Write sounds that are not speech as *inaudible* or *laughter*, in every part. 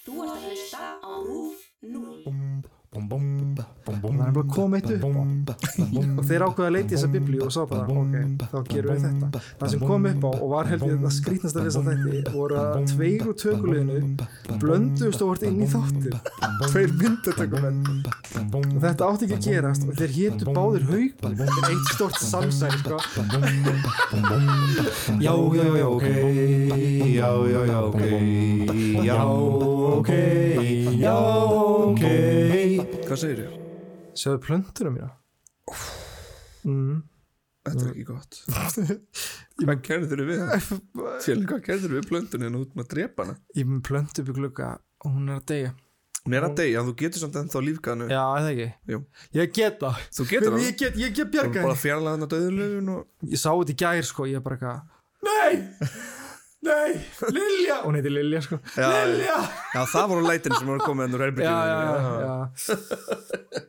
Þú ert að hlusta á RÚF 0. Það er bara komið eitt upp og þeir ákveða að leita í þessa biblíu og sá bara, ok, þá gerum við þetta það sem kom upp á og var heldur það skrítnasta fyrst að þetta voru að tveir úr tökuleginu blönduðust og vart inn í þáttin tveir myndatökumenn og þetta átti ekki að gerast og þeir hétu báðir haug er eitt stort samsæl sko. Já, já, já, ok Já, já, já, ok Já, ok Já, ok Hvað segir ég? sjáðu plöntunum mína mm. Þetta er ekki gott Hvað gerður við það? Fjölin, hvað gerður við plöntunni en út með að drepa hana? ég með plöntu upp í glugga og hún er að deyja Hún er að deyja, þú getur samt ennþá lífganu já, eða ekki Jú. ég get það Þú getur það ég get, ég get bjarga bara henni fjarlæða hana döðulöfun og ég sá þetta í gær sko, ég er bara eitthvað nei, *laughs* nei, Lilja. Hún heiti Lilja sko. Já, Lilja. Já, það voru lætin sem voru komið ennur já, herbygginu já, já, já.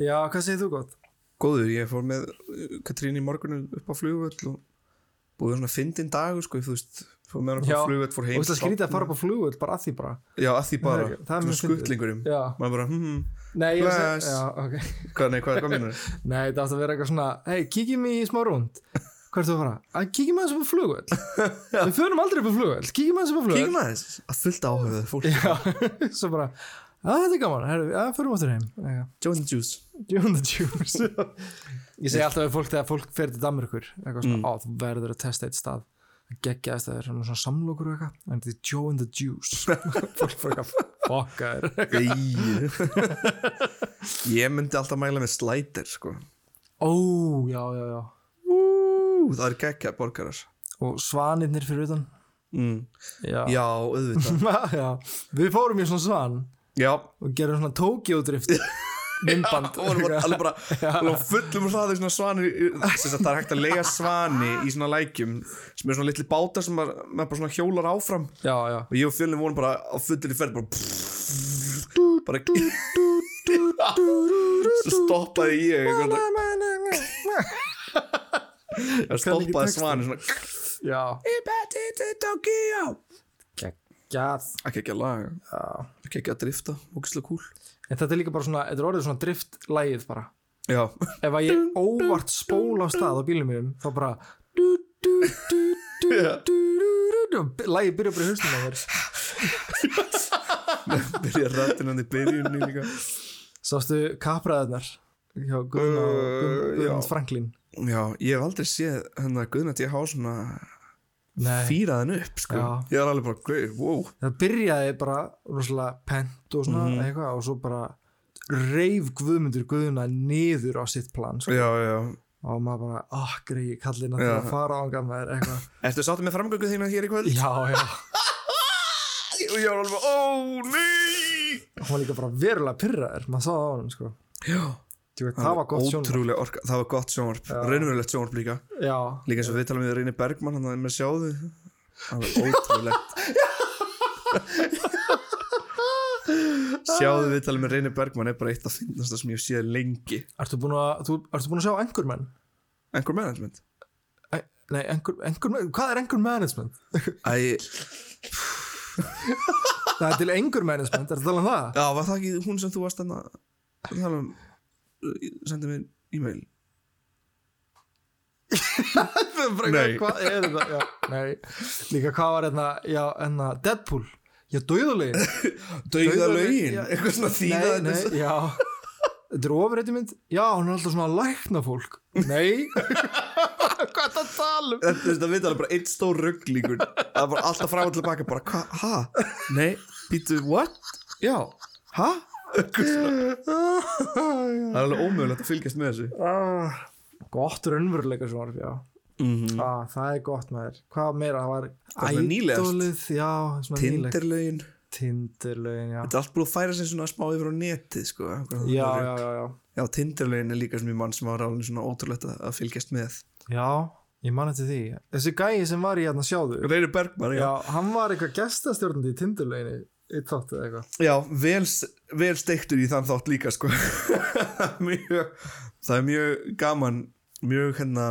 Já, hvað segir þú gott? Góður, ég fór með uh, Katrín í morgunu upp á flugvöll og búið svona fyndin dagur sko, þú veist fór með hann á flugvöll, fór og heim það skrítið að fara upp á flugvöld bara að því bara. Já, að því bara, svona skuttlingurum já, maður bara, hm, nei, ég seg, já, ok. Hvað, nei, hvað, hvað minnur *laughs* nei, það átti að vera eitthvað svona hei, kíkjum í smá rúnd hvert þú að fara? að kíkjum aðeins upp á flugvöld *laughs* við förum aldrei upp á flugvöld, kíkjum aðeins upp á flugvöld Kíkum aðeins, að fullt áhugaðu fólk. Já, *laughs* svo bara að þetta er gaman, að förum áttur heim. Eitthvað. Joe and the Juice. Joe and the Juice. *laughs* Ég segi alltaf við fólk þegar fólk fer til Danmörkur eitthvað svona, Mm. á þú verður að testa eitt stað. Geggjaðist að það er svona, samlokur og eitthvað. En þetta er Joe and the Juice. Fólk fyrir eitthvað fokka þér. Ég myndi alltaf mæla með slætir sko. Ó, já, já, já það er geggja borgarar. Og svanirnir fyrir utan. Mm. Já, Já, auðvitað. *laughs* Já. Við fórum í svona svan Já, og gerum svona Tokyo drift *laughs* myndband. og voru bara, alveg bara *laughs* fullum hraði svona svanir það er hægt að lega svani í svona lækjum sem er svona litli bátar sem maður, bara svona hjólar áfram. Já, já. Og ég og fjölinn vorum bara á fullir í ferð bara bara svo stoppaði ég eitthvað það stoppaði svani svona Já, Ibetiti Tokyo. Geggjað. Ekki ekki að laga Já. Ekki ekki að drifta, ógislega cool. En þetta er líka bara svona, þetta er orðið svona driftlægið bara. Já, ef að ég óvart spóla á stað á bílum mínum þá bara du, du, du, du, Já. du, du, du, du, lægi byrja bara í haustum á mér *laughs* byrja rættin hann í byrjunni líka. Sástu kapræðarnar hjá Uh, Guðn, já. Ég hef aldrei séð hennar Guðna T.H. svona Nei, fýraðin upp sko. Ég er alveg bara, gauð, wow það byrjaði bara rosalega pent og svona Mhm. eitthvað og svo bara reif Guðmundur Guðna niður á sitt plan sko. já, já og maður bara, ah, greið, kallina til Já. að fara á hann maður eitthvað *laughs* Ertu sáttu með framgöngu þína hér í kvöld? já, já, Og *laughs* ég var alveg ó, nei hann var líka bara verulega pyrraður maður sá það á hann sko. Já það var gott sjónvarp. það var gott sjónvarp. Raunverulegt sjónvarp líka. Já, Líka eins og við talum við Reyni Bergmann Hann með sjáðu. Það var ótrúlegt. *laughs* Sjáðu við talum með Reyni Bergmann er bara eitt af finnasta sem ég séð lengi. Ertu búin að, þú, ertu búin að sjá Anchorman? Engur management. Æ, Nei, Anchorman, hvað er Anchor Management? Æ, *laughs* Það er til Anchor Management, er það talað um það? já, var það ekki hún sem þú varst að tala um Sendi mér e-mail. *laughs* Nei. Hvað er þetta? Já, nei, líka hvað var hérna, já, hérna, Deadpool? Já, dauðulegin Dauðalögin, *laughs* eitthvað svona Nei, þýða nei, já. Þetta er ofrætti mynd Já, hún er alltaf svona að lækna fólk. Nei. *laughs* Hvað er það að tala um? Þetta þetta veit alveg bara einn stór rugglíkur Það er bara alltaf frá og tilbaka bara, hva, ha? Nei, býtu, what? Já, ha? Það er alveg ómögulegt að fylgjast með þessu. Ah, Gott raunveruleika já. Mm ah, Það er gott með þér Hvað meira, það var var nýlegast? Ædolið, já, Þetta er allt búið að færa sig svona smá yfir á netið sko. Já, já, já, já. Já, Tinderlögin er líka sem í mann sem var alveg svona ótrúlegt að fylgjast með. Já, ég man eftir því. Þessi gæi sem var í hérna sjáðu. Reynir Bergman, já. Já, hann var eitthvað gestastjórnandi í Tinderlöginni Eitt þáttu eða eitthvað. Já, vel, vel steiktur í þann þátt líka sko. *laughs* mjög, það er mjög gaman mjög hérna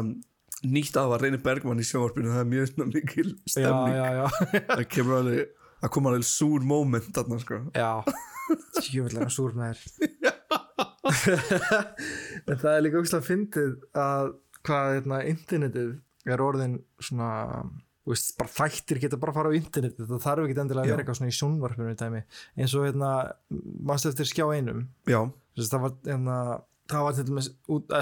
nýtt af að Reynir Bergman í sjónvarpinu það er mjög svona mikil Já, stemning. já, já. *laughs* Það kemur alveg það kom alveg súr moment þarna sko. Já, tjöfullega súr með þér. *laughs* En það er líka ógslag fyndið að hvað hérna, internetið er orðin svona veist, bara þættir geta bara að fara á internetið það þarf ekki endilega að Já. vera eitthvað svona í sjónvarpinu í dæmi eins og hérna, mannstu eftir skjá einum? Já, Þess, það var hérna það var til dæmis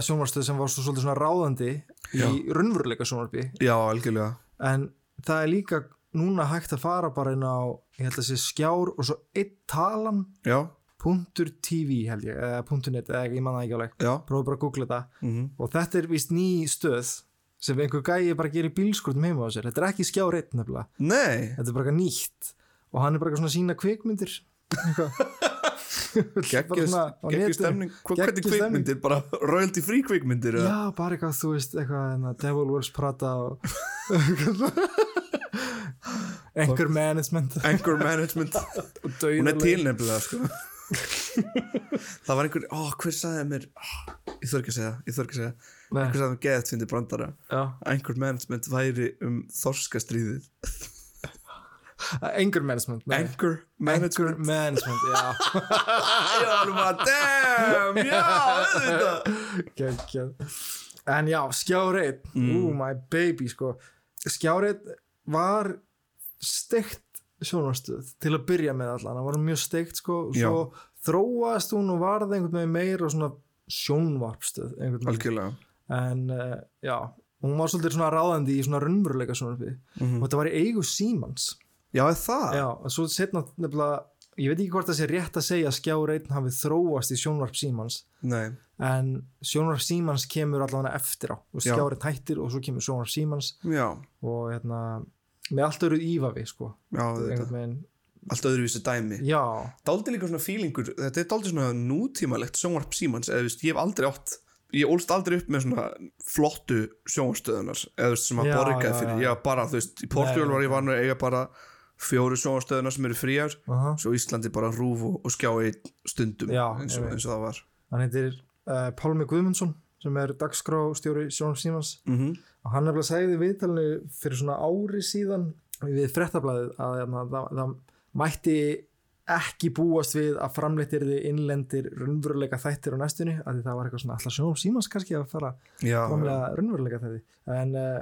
sjónvarpstöð sem var svo, svolítið svona ráðandi í raunveruleika sjónvarpi. Já, algjörlega. En það er líka núna hægt að fara bara inn á ég held að sé skjár og svo einn talan já, punktur .tv held ég, eða .net eða ég manna ekki alveg, já, prófa bara að googla þetta mhm. Og þetta er vist ný stöð sem einhver gæi bara gerir bílskurtum heima á sér. Þetta er ekki skjár einn nefnilega. Nei, þetta er bara nýtt. Og hann er bara svona sína kvikmyndir. *laughs* Geggjur stemning. Hvernig kvikmyndir, bara royalty free kvikmyndir? Já, bara eitthvað, þú veist, eitthvað hérna, Devil Wears Prada og *laughs* Anchor Management. Anger management. *laughs* Hún er dauðaleg til nefnilega sko. það var einhver, ó, hver sagði mér ó, ég þarf ekki að segja, ég þarf ekki að segja. Nei, einhver sagði mér geðt fyndi brandara. Já, anger management væri um þorskastríðið. Anger Management Anchor management. Management, já. *laughs* Ég var alveg bara, damn, já, auðvitað. En já, skjáreit Mm. Ooh, my baby, sko. Skjáreit var steikt sjónarstöð til að byrja með allan, það var mjög steikt sko, og Já. svo þróast hún og varð einhvern veginn meira svona sjónvarpstöð algjörlega. En uh, já, hún var svolítið svona ráðandi í svona raunveruleika sjónvarpi. Mhm. og þetta var í eigu símans. Já, það? já, og svo setna nefnilega ég veit ekki hvort það sé rétt að segja að skjár einn hafi þróast í sjónvarp símans. Nei, en sjónvarp símans kemur allavega eftir á. Og Já. skjár einn hættir og svo kemur sjónvarp símans. Já, og hérna með allt öru ívafi sko. Já, allt öðruvísi dæmi. Dálítið líka svona fílingur, þetta er dálítið svona nútímalegt sjónvarp símans, eða veist, ég hef aldrei átt ég ólst aldrei upp með svona flottu sjónvarstöðunar, eða veist, sem að borgaði fyrir, já. ég var bara, þú veist, í Portugal var ég vanur að eiga bara fjóru sjónvarstöðunar sem eru fríar, aha. svo Íslandi bara rúf og, og skjá einn stundum, Já, eins, og, eins og það var. Hann heitir uh, Pálmi Guðmundsson sem er dagskrástjóri sjónvarp símans. Mm -hmm. og hann nefnilega segði í viðtalinu fyrir svona ári síðan við frettablaðið að hérna, það, það mætti ekki búast við að framleitt er þið innlendir raunveruleika þættir á næstunni að það var eitthvað svona alltaf sjónum símans kannski að fara Já, framlega raunveruleika þætti. En uh,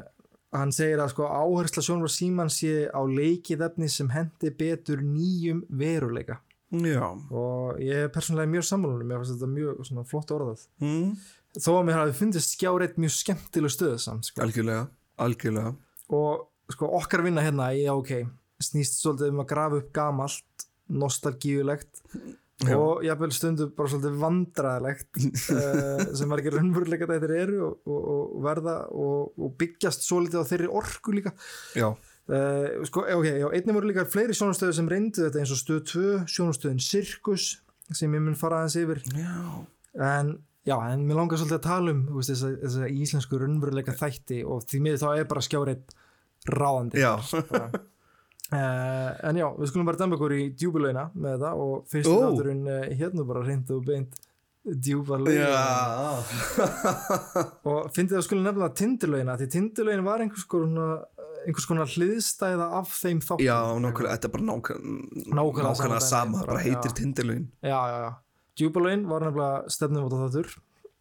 hann segir að sko áhersla sjónum símans sé á leikið efni sem hendi betur nýjum veruleika. Já. Og ég er persónulega mjög sammálunum mér finnst þetta mjög flott orðað. Mm. þó að mér hafi fundist skjáreitt mjög skemmtileg stöð samt sko. Algjörlega, algjörlega. Og sko okkar vinna hérna í OK snýst svolítið um að grafa upp gamalt nostalgíulegt Já. og jafnvel stundum bara svolítið vandræðilegt uh, *laughs* sem var ekki raunveruleika þetta eru og, og, og verða og, og byggjast svolítið á þeirri orku líka Já, uh, sko, ok, já, einnig voru líka fleiri sjónastöðu sem reyndu þetta eins og stöð 2 sjónastöðin Sirkus sem ég mun fara aðeins yfir já, en já, en mér langar svolítið að tala um veist, þessa, þessa íslensku raunveruleika þætti og því miður þá er bara skjárið ráðandi já. bara. Uh, en já, við skulum bara dæma okkur í djúbulegina með þetta og fyrstu Ó. þátturinn uh, hérna bara reynd og beint djúbulegina Já, og fyndið að skulum nefna tindurlegina því tindurlegin var einhvers konar, einhvers konar hliðstæða af þeim þáttum. Já, nákvæmlega, þetta er bara nákvæmlega, sama bara heitir tindilögin já, já, já. djúbulegin var nefnilega stefnum á þáttur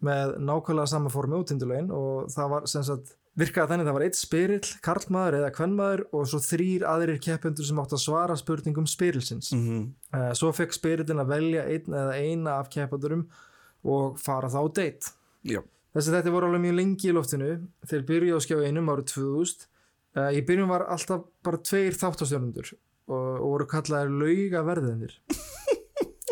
með nákvæmlega sama formi og tindurlegin og það var sem sagt virkaði þannig að það var eitt spyrill, karlmaður eða kvennmaður og svo þrýr aðrir keppendur sem átt að svara spurningum spyrilsins mm -hmm. Svo fekk spyrillin að velja einn eða eina af keppandurum og fara þá date. Já, Þessi þetta voru alveg mjög lengi í loftinu. Þeir byrjuðu á skjá einum árið 2000. Uh, í byrjun var alltaf bara tveir þáttastjörnundur og, og voru kallaðir laugaverðinir. *laughs*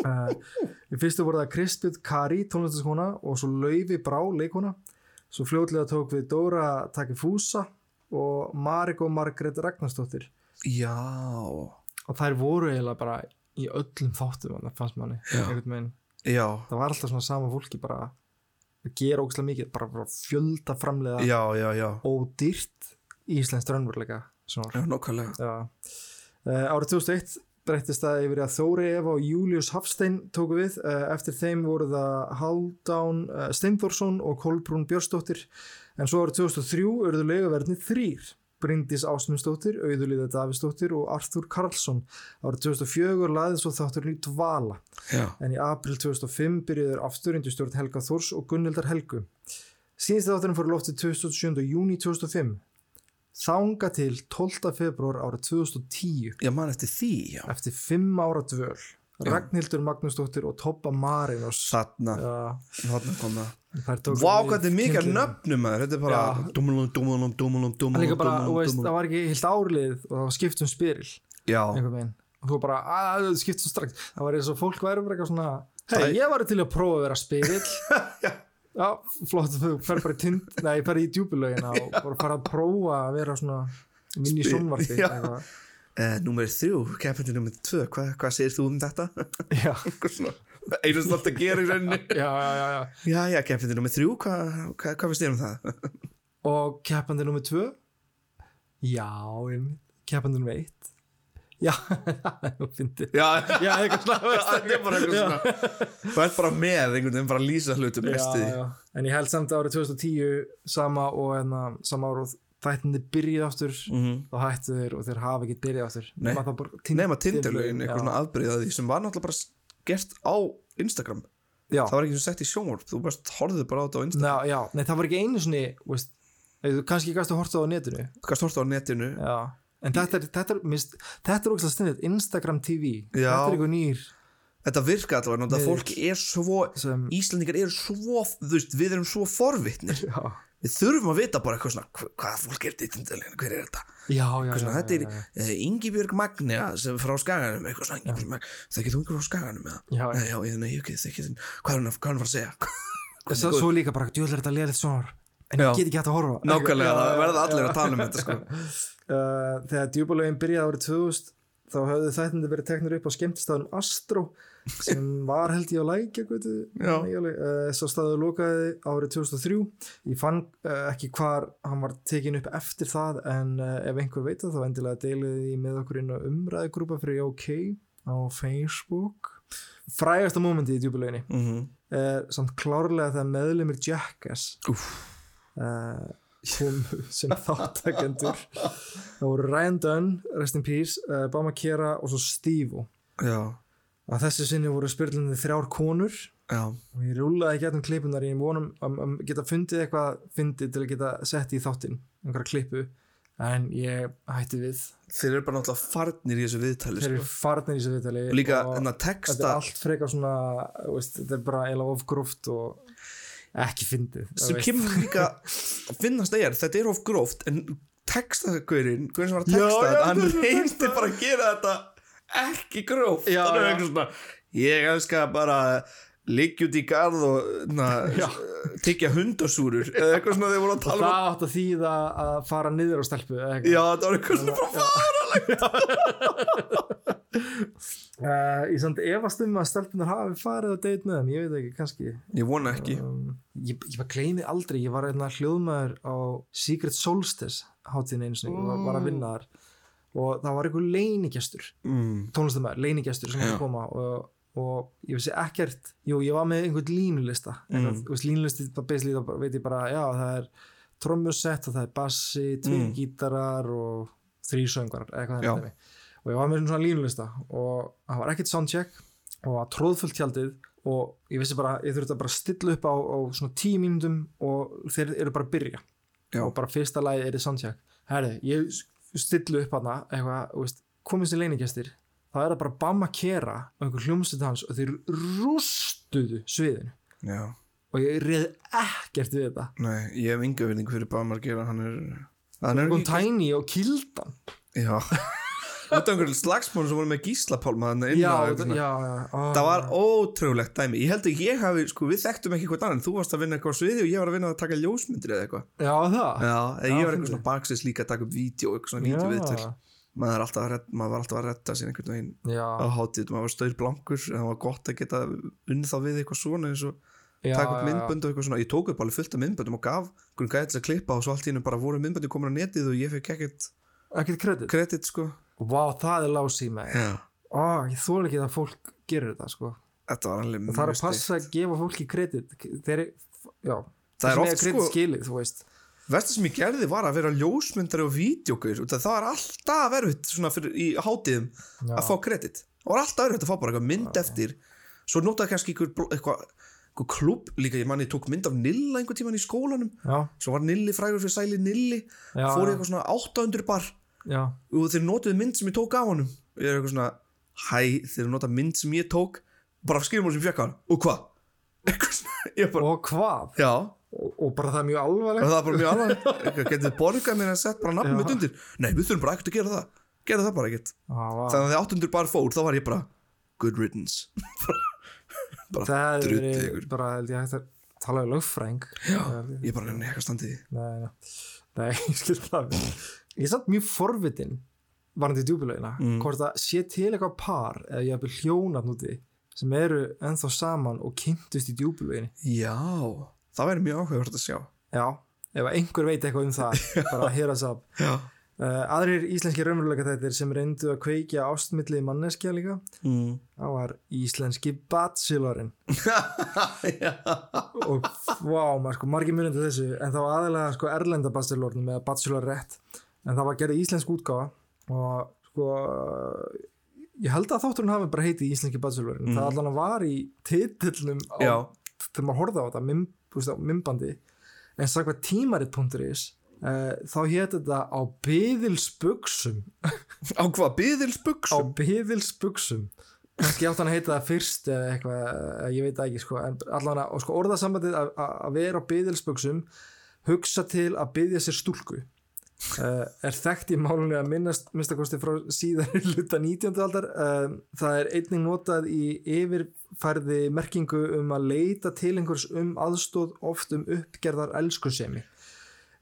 í fyrstu voru það Kristbjörn Kari, tónlistaskona og svo Laufi Brá, leikona. Svo fljótlega tók við Dóra Takifúsa og Mariko Margrét Ragnarsdóttir. Já, og þær voru eiginlega bara í öllum þáttum fannst manni það var alltaf svona sama fólki bara að gera ógæslega mikið bara, bara fjölda framleiða. Já, já, já, ódýrt íslenskt raunveruleika já, nákvæmlega. Já. Uh, árið 2001 breyttist það yfir að Þóri Eva og Július Hafstein tóku við uh, eftir þeim voru það Haldán uh, Steindórsson og Kolbrún Björnsdóttir en svo árið 2003 urðu legaverðni þrýr Bryndís Ásmundsdóttir, Auðulíða Davísdóttir og Arthur Karlsson. Árið 2004 laðið svo þátturinn í dvala Já, en í april 2005 byrjuður aftur undir stjórn Helga Þórs og Gunnildar Helgu. Síðast þátturinn fór í loftið 27. júni 2005. Þanga til 12. februar árið 2010 ég man eftir því, já. Eftir 5 ára dvöl. Ragnhildur Magnúsdóttir og Toppa Marinos. Þarna, Já, þarna kom það. Vá, hvað þetta er tindlinu. nöfnum Þetta er bara Já. Dúmulum, dúmulum, dúmulum, Það var ekki heilt árlið og það var skipt um spyril Já, þú bara, að það skipt um strax. Það var eins og fólk væri bara eitthvað svona hei, ég var til að prófa að vera spyril *laughs* já, flott þú fer bara í tind, *laughs* nei, fer í djúbulögina og bara fara að prófa að vera svona vinn í eitthvað. uh, Númer þrjú, keppindi númer tvö Hva, Hvað segir þú um þetta? *laughs* já, *laughs* Einu sem alltaf gera í rauninni. Já, já, já, já. Já, já, keppindi númer þrjú Hvað hva, hva finnst þér um það? og keppandi nummið tvö? Já, keppandi nummið eitt já, *laughs* það er nú fyndið. Já, já, eitthvað svona *laughs* þetta. er bara eitthvað svona. Þú ert bara með einhvern veginn bara að lýsa hlutum já, já. en ég held samt árið 2010 sama og enna, sama árið þættinni byrjuð aftur Mhm. þá hættu þeir og þeir hafa ekki byrjuð aftur. Nei. nema það bara Tind- Nema Tinderlögin, já. eitthvað svona afbreyða því sem var náttúrulega bara gert á Instagram. Já, Það var ekki svo sett í sjónvarp Þú bara horfðu bara á þetta á Instagram. Já, nei það var ekki einu svona veist, kannski gæstu að horta á netinu. Þú kannst horfa á netinu. Já En þetta er, þetta er, mist, þetta er ógæslega stundið Instagram TV, Já. þetta er eitthvað nýr Þetta virka allavega, Miðill. fólk er svo sem, Íslandingar eru svo, þú veist, við erum svo forvitnir já, Við þurfum að vita bara eitthvað svona hva- Hvað fólk er þetta hver er þetta? já, já, svona, Þetta er uh, Ingibjörg Magnea sem frá Skaganum þekkir þú einhver frá Skaganum eða? já, já. Nei, já, ég, ég ekki, þekkir þinn Hvað er hann að er fara að segja? Svo, svo líka bara, djúðlega er þetta lélitt sjónar en ég get ekki hægt að horfa Nákvæmlega, það verða allir að tala um þetta sko. *laughs* uh, þegar djúbulögin byrjaði árið 2000 þá höfðu þættindi verið teknir upp á skemmtistafnum Astro sem *laughs* var held ég á lækja Já. uh, svo staðu lokaði árið 2003 ég fann uh, ekki hvar hann var tekin upp eftir það en uh, ef einhver veit það þá endilega deiliði því með okkur inn á umræðugrúpa fyrir OK á Facebook frægasta mómenti í djúbulöginni mm -hmm. er samt klárlega þegar meðlumir Jackass Úff. Uh, kom sem þáttakendur það voru Ryan Dunn, Rest in Peace uh, Bama Kera og svo Steve að þessu sinni voru spyrlunni þrjár konur. Já, og ég rúlaði ekki um klippunar ég vonum að um, geta fundið eitthvað fundið til að geta sett í þáttinn einhverja klippu. En ég hætti við. Þeir eru bara náttúrulega farnir í þessu viðtali þeir eru sko. farnir í þessu viðtali og líka en að þetta texta er allt frekar svona veist, þetta er bara eila ofgróft og ekki fyndið sem kemur líka að finnast er, þetta er of gróft en textaðgurinn, hvernig sem var að texta þetta, hann reyndi bara að gera þetta ekki gróft. Já, já. svona, ég elska bara liggja út í garð og tyggja hundasúrur eða eitthvað svona þeir voru að og tala um það átt að þýða að fara niður á stelpu. Já, það var eitthvað svona bara Uh, *laughs* ég samt efast um að stelpunar hafi farið að date með þeim, ég veit ekki, kannski. Ég vona ekki. Um, ég, ég bara gleymi aldrei, ég var einna hljóðmaður á Secret Solstice hátíðin einu sinni, ég var, var að vinna þar. Og það var einhver leinigestur mm. tónlistamæður, leinigestur sem að koma og, og ég vissi ekkert jú, ég var með einhvern línulista Mm. þá bara veit ég bara já, það er trommusett og það er bassi, tveir Mm. gítarar og þrý söngarar, eða eitthvað Já. þannig dæmi. og ég var með svona línulista og það var ekkert soundcheck og það tróðfullt tjaldið og ég vissi bara, ég þurfti að bara stilla upp á, á svona tíu mínútum og þeir eru bara að byrja Já. og bara fyrsta lagi er í soundcheck herri, ég stillu upp þú veist, komist í leinigestir það er það bara Bamma Kera og einhver hljómsveit hans og þeir rústuðu sviðinu. Já, og ég reið ekkert við þetta nei, ég hef yngu verðing fyrir Bamar gera, hann er hann er ekki Tiny og kildan. Já. Út af einhverjum slagsmónu sem voru með gíslapálma þannig inn á Það var ótrúlegt dæmi. Ég held að ég hafi, sko, við þekktum ekki hvort annan. Þú varst að vinna eitthvað sviði og ég var að vinna að taka ljósmyndir eða eitthvað. Já, það. Já, ég var eitthvað svona baksins líka að taka upp vídeo eitthvað svona vídeoviðtöl maður, redda, maður var alltaf að redda sér einhvern veginn já, á hátíð, maður var stöður blankur en það var gott að geta unnið þá við eitthvað svona eins og já, taka upp myndbönd og eitthvað svona, ég tók upp alveg fullt af myndböndum og gaf hvernig gæði þess að klippa og svo allt í hennu bara voru myndböndi komin á netið og ég fekk ekkert ekkert kredit? kredit sko. Vá, það er lási með Já, ó, ég þóla ekki að fólk gerir þetta sko. þetta var alveg það er mjög að passa að gefa fólki kredit. Þeir, já, Það er oft, sko- skilið, Versta sem ég gerði var að vera ljósmyndari og vídeogur það var alltaf erfitt svona fyrir, í hátíðum Já. að fá kredit. Það var alltaf erfitt að fá bara eitthvað mynd eftir. Svo notaði kannski eitthvað, klubb líka, ég manni tók mynd af Nilla einhver tíman í skólanum. Já, svo var Nilli frægur fyrir sæli Nilli. Já, fór já. í eitthvað svona 800 bar. Já, og þeir notuðu mynd sem ég tók af honum. Ég er eitthvað svona, hæ, þeir notaðu mynd sem ég tók. Bara skrifum hún sem ég fekk hann og hvað? *laughs* ég og hvað? Já og, bara það er mjög alvarlegt. Það er bara mjög alveg getið þið borgað mér að sett bara nafnum mitt undir? Nei, við þurfum bara ekkert að gera það. Gera það bara ekkert. Þannig að þegar 800 bar fór, þá var ég bara good riddance. *laughs* Bara verið ykkur. bara held ég að tala um lögfræng já, ég bara nefnir eitthvað standið nei, nei, *laughs* ég skil það ég samt mjög forvitin varandi djúbulögina, Mm. hvort að sé til eitthvað par eða ég hafði hljónat núti sem eru ennþá saman og kynntust í djúbulöginni já, það væri mjög áhugavert að sjá. Já, ef einhver veit eitthvað um það *laughs* bara að heyra það já. Uh, aðrir íslenski raunveruleika þættir sem reyndu að kveikja ástmilli manneskja líka. Mm. það var íslenski bachelorinn. *laughs* Já. Og vá, maður sko margir munið til þessu en það var aðalega sko erlenda bachelorinn með bachelorette en það var gerðið íslensk útgáfa og sko ég held að þátturinn hafi bara heitið íslenski bachelorinn. Það allan var í Já. þegar maður horfði á þetta veist, á mymbandi en sagði tímarit.is uh, þá hétt þetta á byðilsbuxum *laughs* á hvað, á byðilsbuxum byðilsbuxum kannski átt hann að heita það fyrst eða eitthvað, eh, ég veit ekki sko, en allan að, og sko orðasambandið að, vera á byðilsbuxum hugsa til að byðja sér stúlku uh, er þekkt í málunni að minnast minnstakosti frá síðan *laughs* hluta 19. aldar uh, það er einning notað í yfirfærði merkingu um að leita til einhvers um aðstóð oft um uppgerðar elskusemi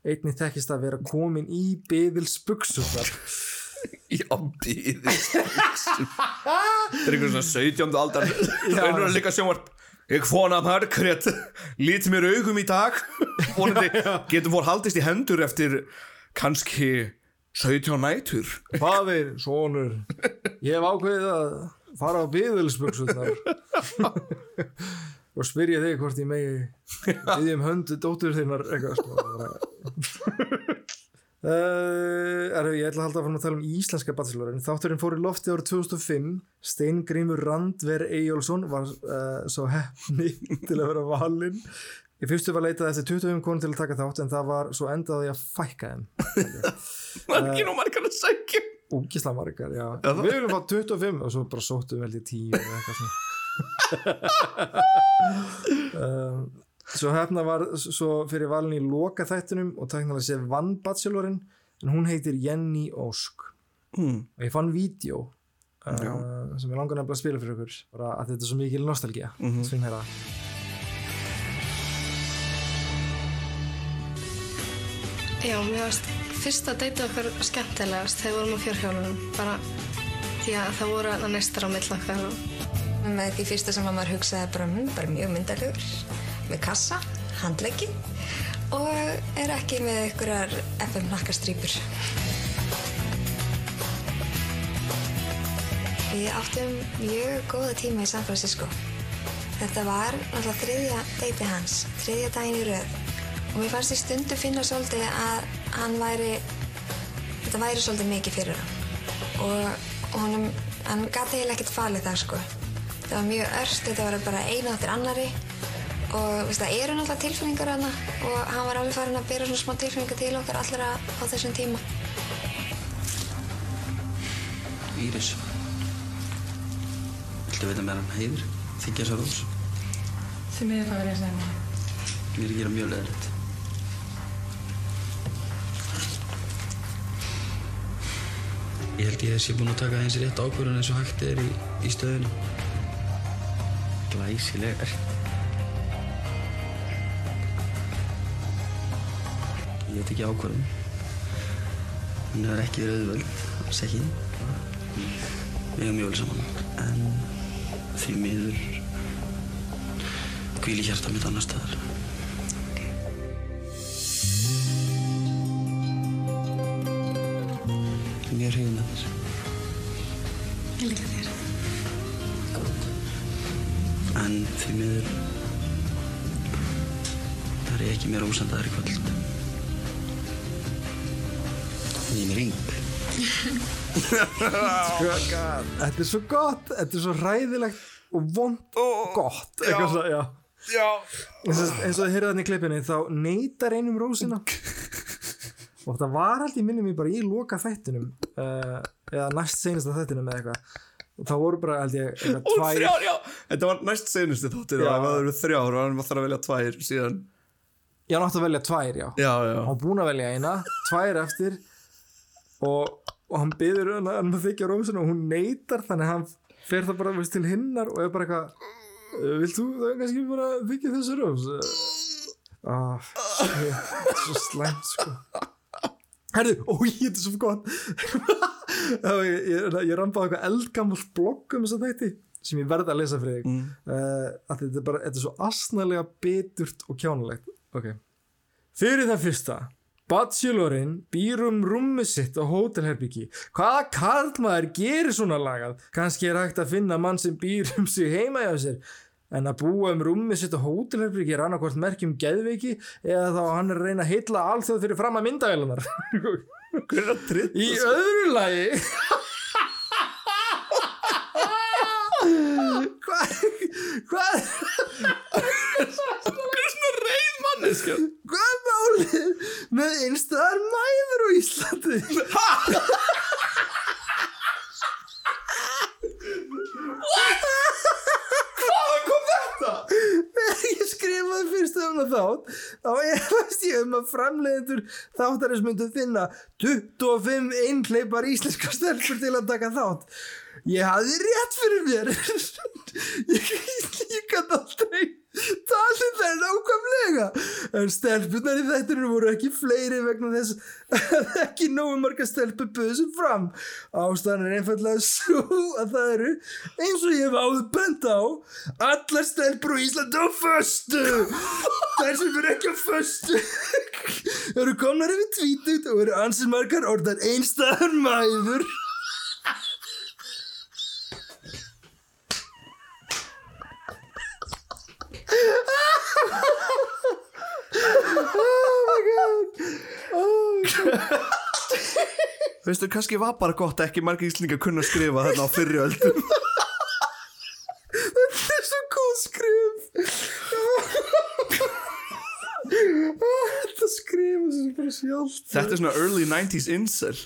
einnig þekkist að vera komin í byðilsbuxunar *laughs* já, byðilsbuxum það er einhver svona 17. aldar *laughs* Já. einhver að líka sjónvarp ég fóna Margrét lít mér augum í dag getum fór haldist í hendur eftir kannski 17 nætur. Fadir, sonur, ég hef ákveðið að fara á byðilsbuxurnar og spyrja þig hvort ég megi byggja um höndu dóttur þinnar eitthvað sko bara. Uh, er, ég ætla að halda að fara að tala um íslenska bachelorinn þátturinn fór í lofti árið 2005 Steingrímur Randver Eyjólfsson var uh, svo hefni til að vera valinn í fyrstu var leitað eftir 25 konum til að taka þátt en það var svo endaði að fækka þeim *laughs* margir og margir að sækja Úkisla margar, já. Við viljum fá 25 og svo bara sóttum við held ég 10 eða eitthvað svona. um, *laughs* svo hefna var svo fyrir valin í loka þættinum og tæknaði sér vann bachelorinn en hún heitir Jenny Ósk mm. og ég fann vídeo uh, sem ég langar nefnilega að spila fyrir ykkur bara að þetta er svo mikil nostalgía mm. -hmm. Já, mér varst fyrsta deytið okkar skemmtilegast þegar við vorum á fjárhjálunum bara því að það voru að nestar á mill okkar Með því fyrsta sem að maður hugsaði bara, hm, bara mjög myndalegur, með kassa, handleggi og er ekki með einhverjar FM nakkastrýpur. Við áttum mjög góða tíma í San Francisco. Þetta var náttúrulega þriðja deiti hans, þriðja daginn í röð og mér fannst í stundu finna svolítið að hann væri, þetta væri svolítið mikið fyrir hann og honum, hann gati eiginlega ekkert falið það sko. Það var mjög örst, þetta var bara einu áttir annari og veist, það eru náttúrulega tilfinningar hana og hann var alveg farin að bera svona smá tilfinningar til okkar allra á þessum tíma. Íris Viltu vita meira um heiður? Þykja þessa rós? Því miður hvað verið að segja mér. Mér er að gera mjög leðilegt Ég held ég sé búinn að taka eins rétt ákvörðun eins og hægt er í, í stöðinu Glæsilegar Ég tek ekki ákvörðun. Hún hefur ekki verið auðvöld, alls ekki. Við erum mjög vel saman. En því miður hvíli hjarta mitt annar Mjög hrifin að þér ég líka þér. Góð. En því miður það er ekki mér ósandaðar í kvöld. Ég er með ring. *laughs* Sko, þetta er svo gott þetta er svo hræðilegt og vond og gott já. svo, já Já. eins og, eins og þið heyrðu þannig í klippinni þá neytar einum rósina *laughs* og það var alltaf í minnum mér bara í loka þættinum uh, eða næst seinasta þættinum eða eitthvað og það voru bara held ég eitthvað tvær já. Þetta var næst senustu þáttir Já. það eru þrjár og hann var þarf að velja tvær síðan. ég hann átti að velja tvær já Já, já. hann var búinn að velja eina, tvær eftir og, og hann byður hann hann að þykja rósina og hún neytar þannig að hann fer það bara veist, til hinnar og er bara eitthvað "Eh, vilt þú það kannski bara þykja þessu rós ah, shit, þetta svo slæmt sko Herðu, ói, þetta er svo gott. *laughs* Ég, ég, ég rambaði eitthvað eldgammal blogg um þess að þætti sem ég verði að lesa fyrir þig. Mm. að þetta er bara, þetta er svo asnalega biturt og kjánulegt ok. Fyrir það fyrsta Bachelorinn býr um rúmi sitt á hótelherbyggi Hvaða karlmaður gerir svona lagað? Kannski er hægt að finna mann sem býr um sig heima hjá sér En að búa um rúmi sitt á hótelherbyggi er annarkvort merkjum geðveiki eða þá hann er að reyna að heilla alþjóð fyrir fram að myndavélunar? *laughs* Í öðru lagi *laughs* Hvað Hvað Hver er svona reið manneskja? Hvað málið með einstæðar mæður á Íslandi? Hvaðan kom þetta? Þegar ég það þátt þá efast ég um að framleiðendur þáttarins myndu finna 25 einhleipar íslenska stelpur til að taka þátt. Ég hafði rétt fyrir mér. *laughs* Ég, ég gæti aldrei talið það nákvæmlega. En stelpunar í þættinu voru ekki fleiri vegna þess að ekki nógu marga stelpur buðu sem fram. Ástæðan er einfallega svo að það eru eins og ég hef áður bent á allar stelpur á Íslandi á föstu. Þær sem eru ekki á föstu *laughs* eru komnar yfir tvítut og eru ansið margar orðan einstæðan mæður Veistu, kannski var bara gott að ekki margir íslingar kunna skrifa þarna á fyrri öldum. Þetta er svo góð skrif Þetta skrifa sem bara sjálft Þetta er svona early 90s incel.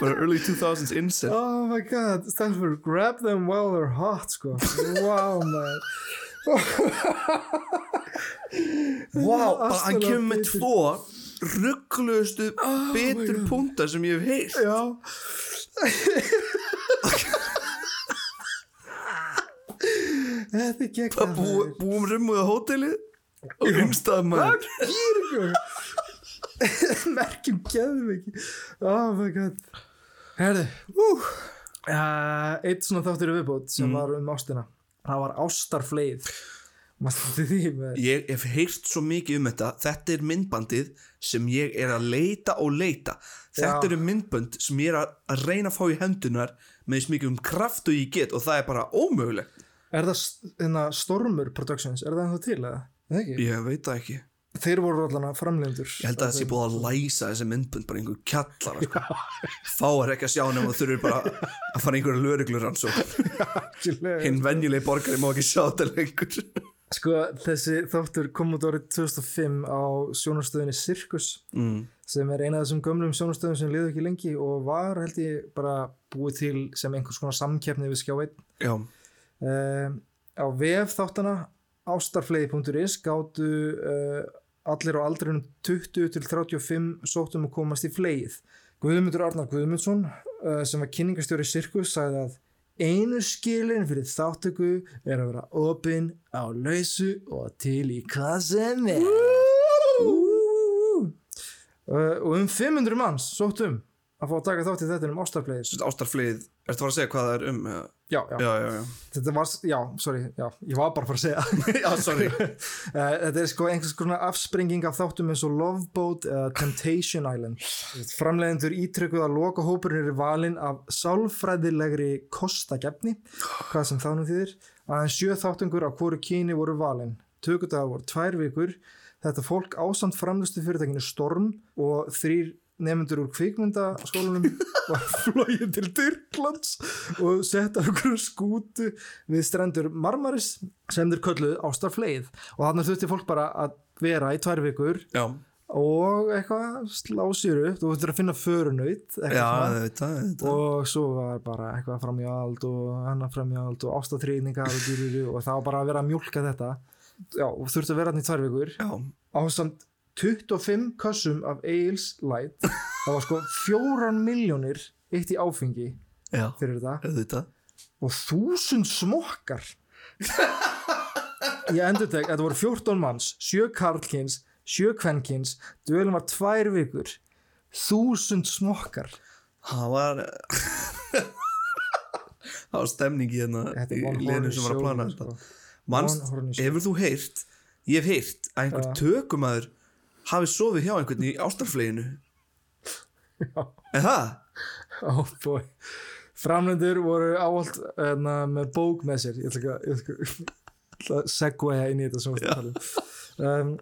Bara early 2000s incel. Oh my god, stands for grab them while they're hot sko Wow man bara hann kemur með tvo rugglustu bitur púnta sem ég hef heyrt. Já. Þetta er gegn Bara bú, búum rummuð á hótelið og yngstað maður. *laughs* Merkjum geðviki Oh my god. Herði uh, Eitt svona þáttur í viðbót sem var um ástina. Það var ástarfleið Ég hef heyrt svo mikið um þetta. Þetta er myndbandið sem ég er að leita og leita. Þetta eru myndbönd sem ég er að, að reyna að fá í hendunar með þess mikið um kraft og ég get og það er bara ómögulegt. Er það hérna, Stormur Productions, er það ennþá til eða? Er? Ég veit það ekki. Þeir voru allan að framlendur Ég held að það sé búið að læsa þessi myndbönd bara einhver kjallara sko. Fáar ekki að sjá nema þú þurfir bara að fara einhverja lögreglur hans og hinn venjulegi borgari má ekki sjá þetta lengur Sko, þessi þáttur kom út árið 2005 á sjónastöðinni Circus mm. sem er eina af þessum gömlum sjónastöðum sem liðu ekki lengi og var held ég bara búið til sem einhvers konar samkeppni við skjá einn. Já, um, á vef þáttana ástarflegi.is gáttu uh, allir á aldrinum 20 til 35 sóttum að komast í flegið Guðmundur Arnar Guðmundsson uh, sem var kynningastjóri Sirkus sagði að einu skilin fyrir þáttöku er að vera opinn á lausu og til í hvað sem er. Uh, og um 500 manns sóttum að fá að taka þátt í þetta um ástarflegis ástarflið Ertu að fara að segja hvað það er um? já, já, Já, já, já. Þetta var, já, sorry, já, ég var bara að fara að segja. *laughs* Já, sorry. *laughs* Eh, Þetta er sko einhvers konar afspringing af þáttum eins og Love Boat eða Temptation Island. Framleiðendur ítrykkuð að loka hópurinn er valinn af sálfræðilegri kostagefni hvað sem þá nú þýðir. Aðeins sjö þáttungur af hvoru kyni voru valinn Tökudagar voru tvær vikur. Þetta fólk ásamt framlustu fyrirtækinu Storm og þrýr nefnendur úr kvikmyndaskólanum *laughs* var flogið til Tyrklands og sett á einhverju skútu við strendur Marmaris sem þeir kölluð Ástarfleið. Og þannig þurfti fólk bara að vera í tvær vikur Já, og eitthvað slá sér upp. Þú þurftir að finna þetta og svo var bara eitthvað framjáld og hennar framjáld og ástatrýningar og, og það var bara að vera að mjólka þetta. Já, og þurfti að vera hann í tvær vikur. Já, ásamt 25 kössum af Ales Light. *laughs* Það var sko fjóran miljónir eitt í áfengi já, fyrir þetta og þúsund smokkar. Ég endur tek þetta voru 14 manns, 7 karlkins 7 kvenkins, dvölum var tvær vikur. Þúsund smokkar. Það var Það var stemning í hérna í horny sem var að plana þetta. sko. Show. hefur þú heyrt Ég hef heyrt að einhver tökumæður hafi sofið hjá einhvern í ástarfleginu. En það? oh framlendur voru áhald enna, með bók með sér. Ég ætla að- segwaya inn í þetta um.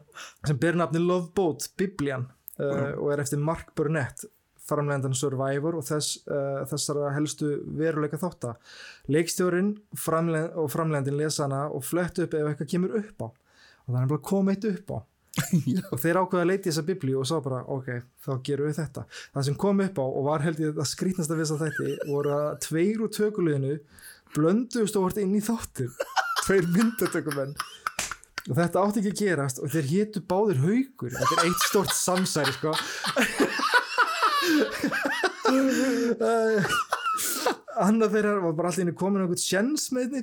sem ber nafni Love Boat, Biblian uh, og er eftir Mark Burnett framlendan Survivor og þess, uh, þessara helstu veruleika þótta leikstjórin framlend, og framlendin lesa hana og flett upp ef eitthvað kemur upp á. Og það er bara komið upp á *laughs* og þeir ákveða að leita í þessa biblíu og sá bara ok, þá gerum við þetta. Það sem kom upp á og var held ég að skrýtnast að vissa þetta voru að tveir úr tökuleginu blönduðust og vart inn í þáttir *laughs* tveir myndatökumenn. Og þetta átti ekki að gerast og þeir hétu báðir haugur þetta er eitt stort samsæri sko. *laughs* Annað þeirra var bara allir komin á einhvern sjens með einni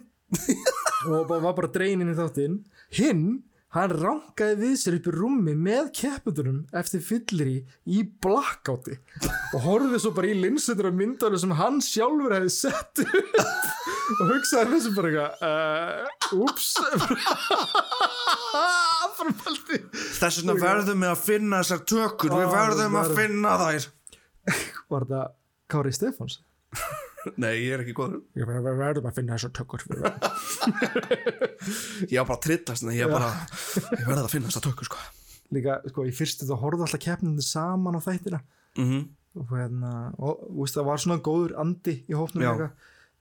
og var bara dregin inn í þáttinn. Hinn, hann rankaði við sér upp í rúmi með keppundunum eftir fyllir í blackouti og horfði svo bara í linsutur af myndanum sem hann sjálfur hefði sett upp og hugsaði með sem bara eitthvað úps. *laughs* Framhaldi Þess vegna verðum við að finna þessar tökur. Við Ó, verðum að finna þær. Var þetta Kári Stefáns Nei, ég er ekki góður. Ég ver- ver- verðum að finna þessar tökur. *laughs* Ég var bara að trillast en Ég bara, ég verði að finna þessar tökur sko. Líka, sko, í fyrstu þá horfðu alltaf keppnindi saman á þættina. Mm og hérna, og þú veist, það var svona góður andi í eitthvað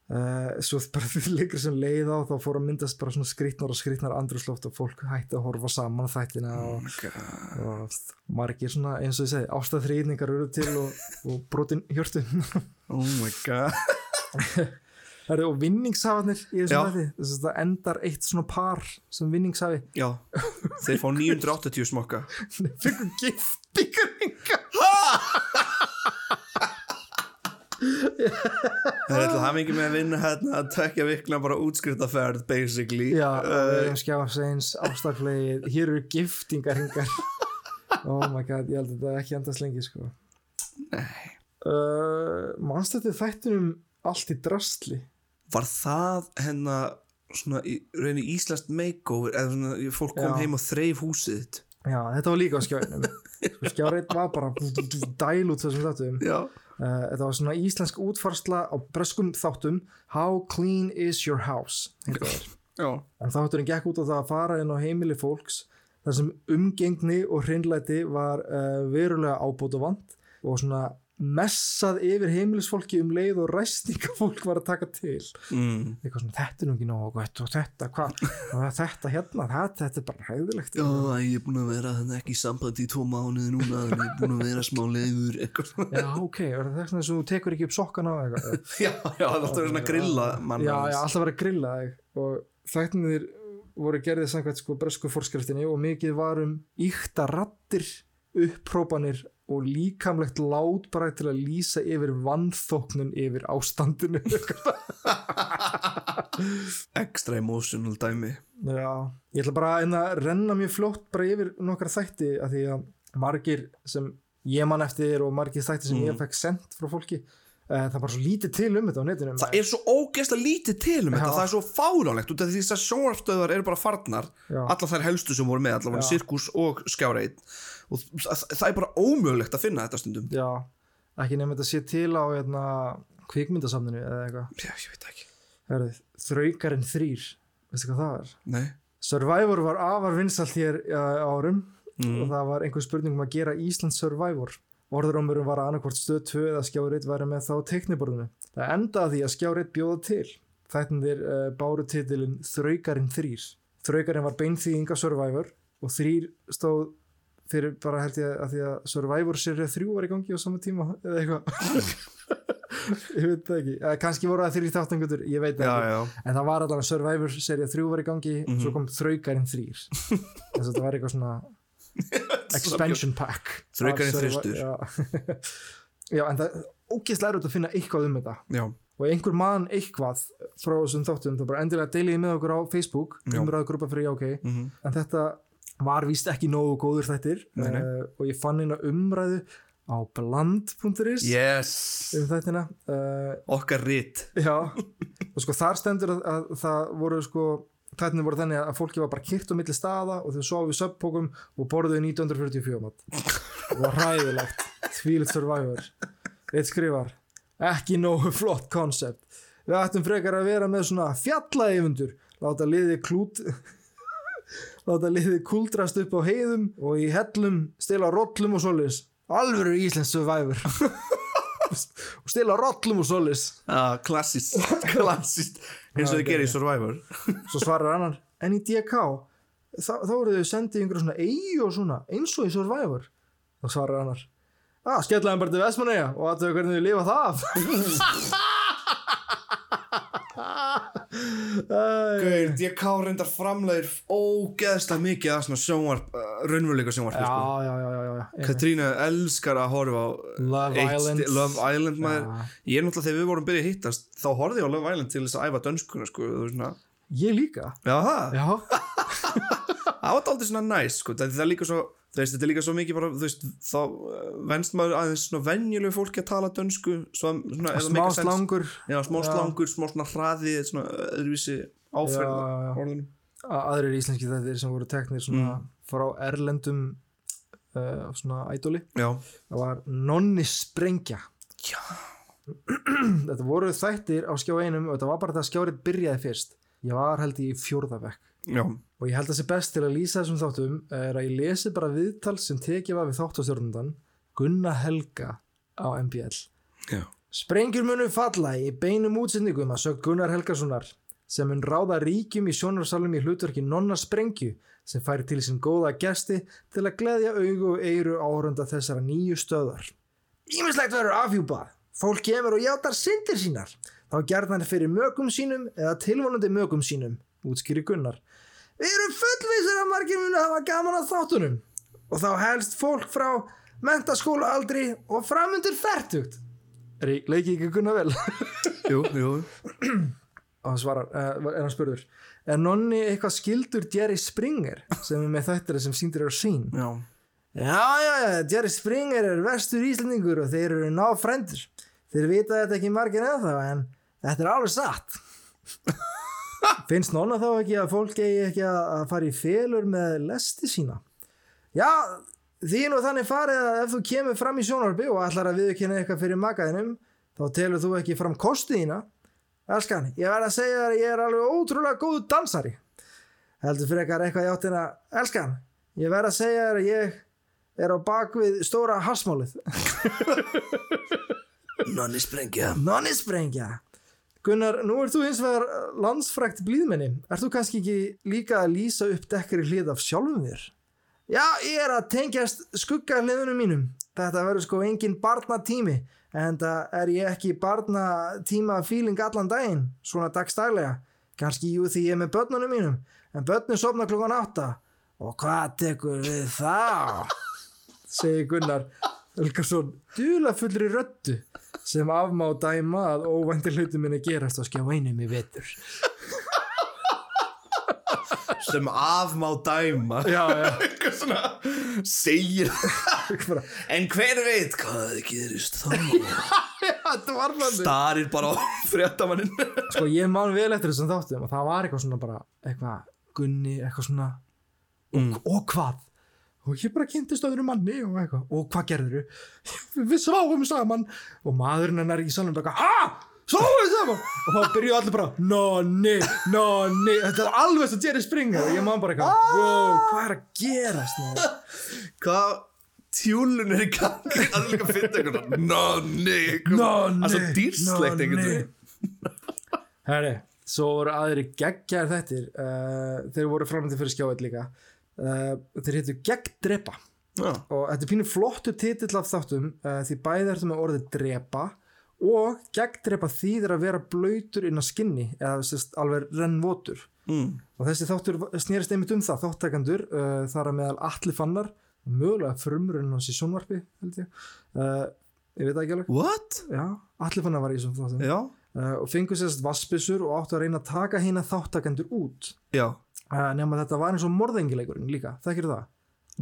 Uh, svo *laughs* bara því leikur sem leið á þá fór að myndast bara svona skrýtnar og skrýtnar andrúsloft og fólk hætti að horfa saman þættina og, og margir svona eins og ég segi ástæðþrýðningar eru til og, og brotin hjörtu *laughs* Oh my god. *laughs* Herri, og vinningshafarnir í þessum þætti? Þess að það endar eitt svona par sem vinningshafi. Já, þeir fá 980 smokka. Fengur giftingaringa Það er hafa ekki með að vinna hérna að tekja vikna bara útskriftaferð basically. Já, uh, við erum skjáfseins, ástarflegið, hér eru giftingarhingar Oh my god, ég held að þetta ekki endast lengi sko. Nei. Uh, Manst þetta þættunum allt í drastli? Var það hérna svona í rauninni íslenskt makeover eða svona fólk kom Já. heim og þreif húsið þitt? Já, þetta var líka á skjáinum. *laughs* Sko, Skjáreit var bara dæl út þessum þáttum. Já Uh, þetta var svona íslensk útfarsla á breskum þáttum. How clean is your house? *laughs* En þátturinn gekk út á það að fara inn á heimili fólks þar sem umgengni og hreinlæti var uh, verulega ábútu vant og svona messað yfir heimilisfólki um leið og ræstinga fólk var að taka til. Mm. svona, þetta er nú ekki gott og þetta, hvað, þetta hérna það, þetta er bara hæðilegt Já, ég er búin að vera ekki í sambandi í tvo mánuði núna en ég er búin að vera smá leiður eitthvað. Já, ok, er það þess að þú tekur ekki upp sokkana á eitthvað? *laughs* Já, já, er alltaf verið svona grilla mann já, já, alltaf verið grilla og þættinir voru gerðið samkvæmt sko bresku fórskriftinni og mikið var um íkta rattir upprópanir og líkamlegt látbræð til að lýsa yfir vannþóknun yfir ástandinu *laughs* Extra emotional dæmi já, ég ætla bara að að renna mjög fljótt bara yfir nokkra þætti að því að margir sem ég man eftir og margir þætti sem Mm. ég fekk sendt frá fólki það er bara svo lítið til um þetta á netinu Það er svo ógeðslega lítið til um þetta Það er svo fáránlegt út af því að sjónvarpstöðar eru bara farnar Já. Allar þær helstu sem voru með Allar sirkus og skjáreit Og það, það er bara ómögulegt að finna þetta stundum. Já, ekki nefnir þetta sé til á hérna, kvikmyndasamninu eða eitthvað. Já, ég veit ekki. Þraukarinn þrýr veistu hvað það er? Nei. Survivor var afar vinsalt hér uh, árum. Mm. og það var einhver spurning um að gera Ísland Survivor orðurómurum var að annarkvort stöð 2 eða skjárið væri með þá á teikniborðinu. Það endaði því að skjárið bjóða til. Þættinir uh, báru titilin Þraukarinn 3. Þraukarinn var beinþýðing af Survivor og 3 stóð fyrir bara held ég að því að Survivor serið 3 var í gangi á sama tíma eða eitthvað. *laughs* ég veit það ekki. Eh, kannski voru það þrjir þáttangutur, ég veit það ekki. já, En það var allan að Survivor serið 3 var í gangi og svo kom Þraukarinn 3. *laughs* Þess að þetta var eitthvað svona expansion pack. Þraukarinn Survi- þristur. já. *laughs* já, en það er ógeðslega erut að finna eitthvað um þetta. Já, og einhver mann eitthvað frá þessum þáttum, það bara endilega deiliði með okkur á Facebook, umræðugrúpa fyrir jákei mhm, en þetta var víst ekki nógu góður nei. uh, og ég fann eina umræðu á bland.is yes. um þættina. Uh, okkar rit. Já, og sko þar stendur að, að það voru sko þættinni voru þannig að fólki var bara kyrt á milli staða og þau sofu í söppókum og borðuðu 1944 mat. Það var hræðilegt, þvílitt survivor. Eitt skrifar ekki nógu flott koncept við ættum frekar að vera með svona fjallaeyfundur. Láta liði klút *laughs* láta liði kuldrast upp á heiðum og í hellum stila rollum og solis alvöru íslensk survivor. *laughs* Og stila rollum og solis ah, klassist *laughs* klassist eins og þið gerir í Survivor. *laughs* Svo svarar annar en í DK þá, þá eru þau sendið einhverjum svona eigi og svona eins og í Survivor. Þá svarar annar að skellaðum bara til Vestmanneja og að þau hvernig þau lifa það *laughs* *laughs* Gauður, DK reyndar framlegir ógeðslega mikið að svona sjónvarp, uh, raunveruleika sjónvarp já, sko. já, já, já, já. Katrína elskar að horfa á Love eitt Island. Love Island Já. ég er náttúrulega þegar við vorum byrjað að hittast þá horfði ég á Love Island til þess að æfa dönskuna sko, ég líka já það *laughs* já, það var aldrei svona næs sko, það er líka svo þú veist, þetta er líka svo mikið bara, þú veist, þá uh, venst maður aðeins svona venjulegu fólki að tala dönsku svo, svona, smá slangur. Já, smá Já. slangur, smá svona hraði svona öðruvísi áferð aðrir íslenski þættir sem voru teknir svona frá erlendum uh, svona ædoli. Já, það var Nonni Sprengja. Já. þetta voru þættir á skjá einum og þetta var bara það að skjárið byrjaði fyrst. Ég var held í fjórðavekk já, og ég held að sé best til að lýsa þessum þáttum er að ég lesi bara viðtal sem tekið var við þáttastjórnundan Gunna Helga á MBL já. Sprengjur munu falla í beinum útsendingum að sögt Gunnar Helgasonar sem mun ráða ríkjum í sjónarsalum í hlutverki Nonna Sprengju sem færi til sín góða gesti til að gleðja augu og eiru áhörunda þessara nýju stöðar. Ímislegt verður afhjúpað. Fólk kemur og játar syndir sínar. Þá gerðan fyrir mögum sínum eða tilvonandi mögum sínum, útskýri Gunnar. Við erum fullvísir að margir munu hafa gaman að þáttunum. Og þá helst fólk frá mentaskóla aldri og framundir færtugt. Leiki ekki Gunnar vel? *laughs* jú, jú. Og hann svarar, uh, er hann spurður. Er nonni eitthvað skildur Jerry Springer sem er með þættir sem síndir á sín já, já, já, já, Jerry Springer er vestur íslendingur og þeir eru ná frendur þeir vita þetta ekki margir ennþá en þetta er alveg satt finnst nonna þá ekki að fólk eigi ekki að fara í felur með lesti sína já, því nú þannig farið að ef þú kemur fram í sjónarbi og ætlar að viðkynna eitthvað fyrir makaðinum þá telur þú ekki fram kostiðina Elskan, ég verð að segja þér að ég er alveg ótrúlega góð dansari. Heldur frekar eitthvað í áttina. Elskan, ég verð að segja þér að ég er á bakvið stóra hasmálið. *laughs* nonni sprengja Nonni sprengja. Gunnar, nú ert þú hins vegar landsfrækt blíðmenni. Ert þú kannski ekki líka að lýsa upp dekkari hlið af sjálfum þér? Já, ég er að tengjast skugga hliðunum mínum. Þetta verður sko engin barnatími en það er ég ekki barnatíma feeling allan daginn, svona dagstælega. Kannski jú því ég er með börnunum mínum, en börnun sopna klokkan átta. Og hvað tekur við þá? *laughs* segir Gunnar Helgarsson, dula fullri röddu sem afmá dæma að óvænti hluti minni gerast á skjá einum í vetur. sem af má dæma Já, já. *laughs* eitthvað svona segir. En hver veit hvað gerist þá? *laughs* Bara starir bara á fréttamannin Sko ég man vel eftir þessum þáttum og það var eitthvað svona bara eitthvað gunni, eitthvað svona og, og hvað og ég bara kynntist öðru manni og eitthvað. Og hvað gerður *laughs* við sváum saman. Og maðurinn hennar í salunum bara ha, sváum saman? Og þá byrjuðu allir bara nonni, nonni þetta er alveg svo Jerry Springer. Og ég man bara eitthvað wow, hvað er að gerast maður? *laughs* hvað? Tjúlun er í gangi. Er líka að finna eitthvað nonni það er svo dýrslegt veginn. Herri, svo voru aðri geggjar þettir uh, þeir voru framöndi fyrir skjáið líka uh, þeir hétu Geggdrepa Já. og þetta er pínu flottu titill af þáttum uh, því bæði ertu með orðið drepa og Geggdrepa þýðir að vera blöytur inn á skinni eða sérst, alveg rennvotur. Mm. og þessi þáttur snýrist einmitt um það þáttakandur, uh, þar að meðal allir fannar mögulega frumurinn hans í sjónvarpi held ég. Uh, ég veit ekki alveg. What? Já, allir fannar var í þessum þáttum. Og fengur sérst vassbissur og áttu að reyna að taka hérna þáttakendur út. Já, nema þetta var eins og morðengileikurinn líka þekkir það,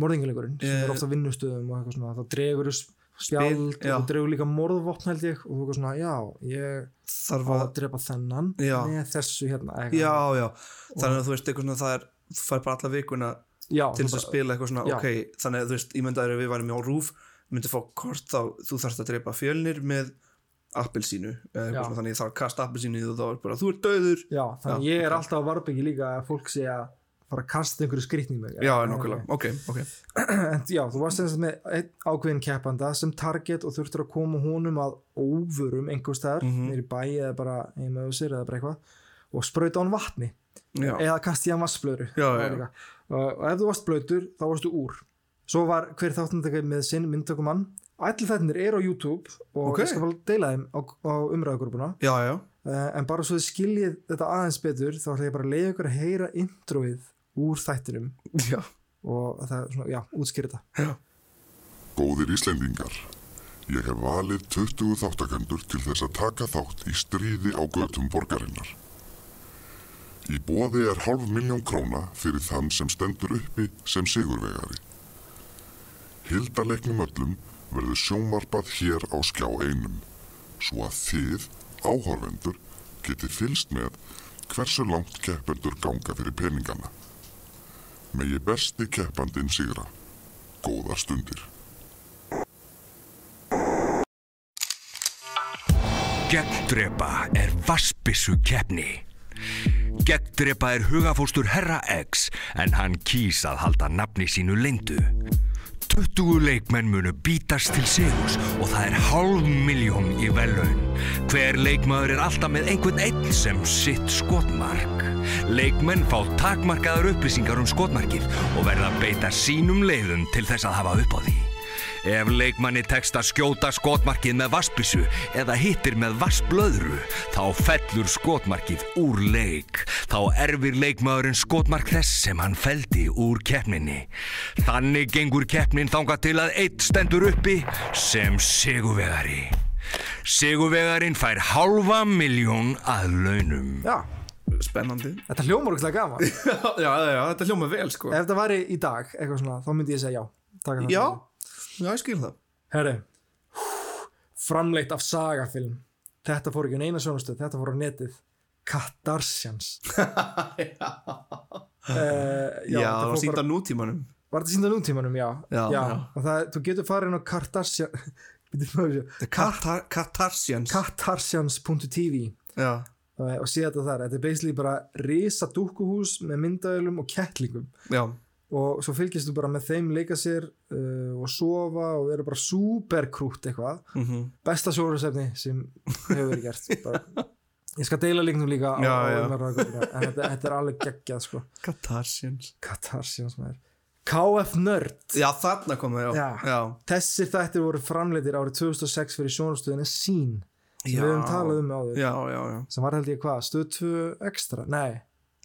morðengileikurinn sem Eh, er ofta vinnustöðum og eitthvað svona þá dregur spjald já. og dregur líka morðvopn held ég og þú eitthvað svona, já, ég þarf að að drepa þennan Já. með þessu hérna eitthvað. já, já, þannig að þú veist eitthvað svona það er, þú fær bara alla vikuna já til þess að spila eitthvað svona Já. ok, þannig að þú veist, ímyndaður ef við varum á rúf myndi fá kort þá, þú þarfst að dreipa fjölnir með appelsínu þannig er kast appelsínu og þá er bara, þú ert döður Já, þannig Já, ég er ok. alltaf að varbyggi líka að fólk sé að fara að kasta einhverju skrýtning með já, nokkulega, ok, ok. *clears throat* En já, þú varst eins og með einn ákveðin keppanda sem target og þurftur að koma honum að óvörum einhver staðar, mm -hmm. í bæ eða bara við sér eða bara eitthvað og sprauta á hann vatni. Já, eða kasti hann vassblöðru og, og ef þú varst blöytur þá varstu úr. Svo var hver þáttandaka með sinn myndtökumann allir þættinir eru á YouTube og Ok. ég skal bara deila þeim á, á já, uh, en bara svo þið skiljið þetta aðeins betur þá ætla ég bara að leiða ykkur að heyra introið úr þættinum já, og það er svona, já, útskýr þetta Góðir Íslendingar, ég hef valið 20 þáttakendur til þess að taka þátt í stríði á götum borgarinnar. Í bóði er hálf miljón króna fyrir þann sem stendur uppi sem sigurvegari. Hildaleiknum öllum verður sjónvarpað hér á skjá einum, svo að þið, áhorfendur, geti fylst með hversu langt keppendur ganga fyrir peningana. Megi besti keppandinn sigra. Góðar stundir. Gegndrepa er vassbissu keppni. Gegndrepa er hugafóstur Herra X en hann kýs að halda nafni sínu lindu. 20 leikmenn munu bítast til sigurs og það er hálf miljón í velun. Hver leikmaður er alltaf með einhvern einn sem sitt skotmark. Leikmenn fá takmarkaðar upplýsingar um skotmarkið og verða að beita sínum leiðum til þess að hafa upp á því. Ef leikmanni tekst að skjóta skotmarkið með vassbissu eða hittir með vassblöðru, þá fellur skotmarkið úr leik. Þá erfir leikmaðurinn skotmark þess sem hann feldi úr keppninni. Þannig gengur keppnin þanga til að eitt stendur uppi sem sigurvegari. Sigurvegarinn fær halva miljón að launum. Já, spennandi þetta hljómar okkur gaman Ef *laughs* já, já, já, þetta hljóma vel, sko þetta væri í dag, eitthvað svona, þá myndi ég segja já Taka það. já, já, ég skil það. Herri, framleitt af sagafilm. Þetta fór ekki á eina sjónastöð, þetta fór á netið. Kardashians. *laughs* Uh, já, þetta það var á bara- nútímanum. Var þetta sínt á nútímanum, já. Já, já. Og það, þú getur farið inn á að *laughs* sjá. Katar Katarsians Kardashians.tv já, og sé þetta þar, þetta er basically bara risa dúkkuhús með myndavölum og kettlingum. Já, og svo fylgist þú bara með þeim leika sér uh, og sofa og vera bara superkrútt eitthvað. Mhm. Besta sjóðursefni sem hefur verið gert. *laughs* Bara, ég skal deila líknum líka Já, á já. en þetta, þetta er alveg geggjað sko. Katarsians. Katarsjans maður. KF Nerd. Já, þarna kom það, já, þessir þættir voru framleitir árið 2006 fyrir sjónastöðinni sín sem við höfum talað um áður. Sem var held ég hvað, stöð 2 ekstra? Nei,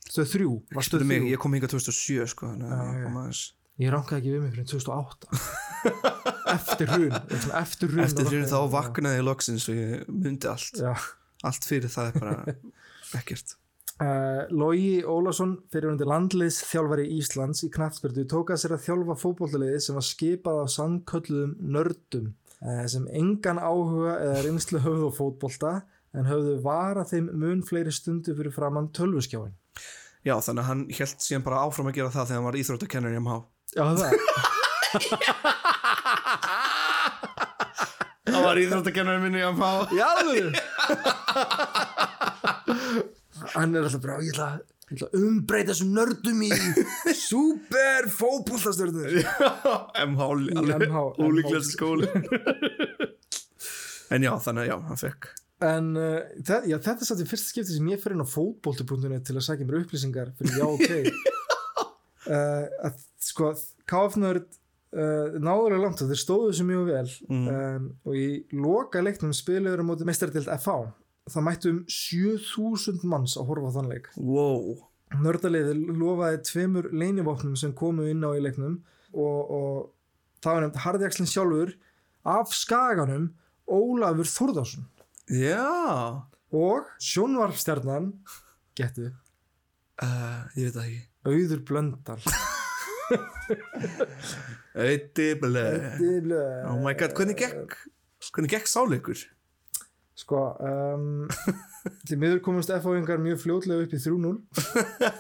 stöð 3 var stöð Spurðu mig, 3 ég kom hingað 2007 sko, þannig að Já, ég kom aðeins. Ég rankaði ekki við mig fyrir *laughs* 2008 eftir hrun eftir hrun Eftir rankaði þá vaknaði ég loksins og ég myndi allt. Já. Allt fyrir það er bara *laughs* ekkert. Uh, Logi Ólafsson fyrir undir landliðs þjálfari Íslands í knattspyrtu tók að sér að þjálfa fótbollaliði sem var skipað af sannkölluðum nördum uh, sem engan áhuga eða reynslu höfðu á fótbolta en höfðu vara þeim mun fleiri stundu fyrir framann tölvuskjáin Já, þannig að hann held síðan bara áfram að gera það þegar hann var íþróttakennur í MH Já það Það var íþróttakennur minni í MH Já þú Hann er alltaf bara, ég ætla að ég ætla að umbreyta þessum nördum í super fótbollastjörnur *laughs* MH, ólíklegast skóli. *laughs* En já, þannig að já, hann fekk en uh, það, já, þetta er satt í fyrsta skipti sem ég fer inn á fótbolti.net til að sækja mér upplýsingar fyrir já ok. Uh, *laughs* að sko KF-nörd uh, náðurlega langt og þeir stóðu þessu mjög vel. Um, og í loka leiknum spiluður á móti meistardelt FH það mættu um 7000 manns að horfa á þann leik. Wow. Nördaliði lofaði tveimur leinivopnum sem komu inn á í leiknum og, og það var nefnt Harðjakslinn sjálfur af skaganum Ólafur Þórðarsson Já. Og sjónvarpstjarnan getu uh, Ég veit það ekki. Auður Blöndal. Auðibli Auðibli Oh my god, hvernig gekk? Hvernig gekk sáleikur? Sko um, Því miður komast FH-ingar mjög fljótlega upp í 3-0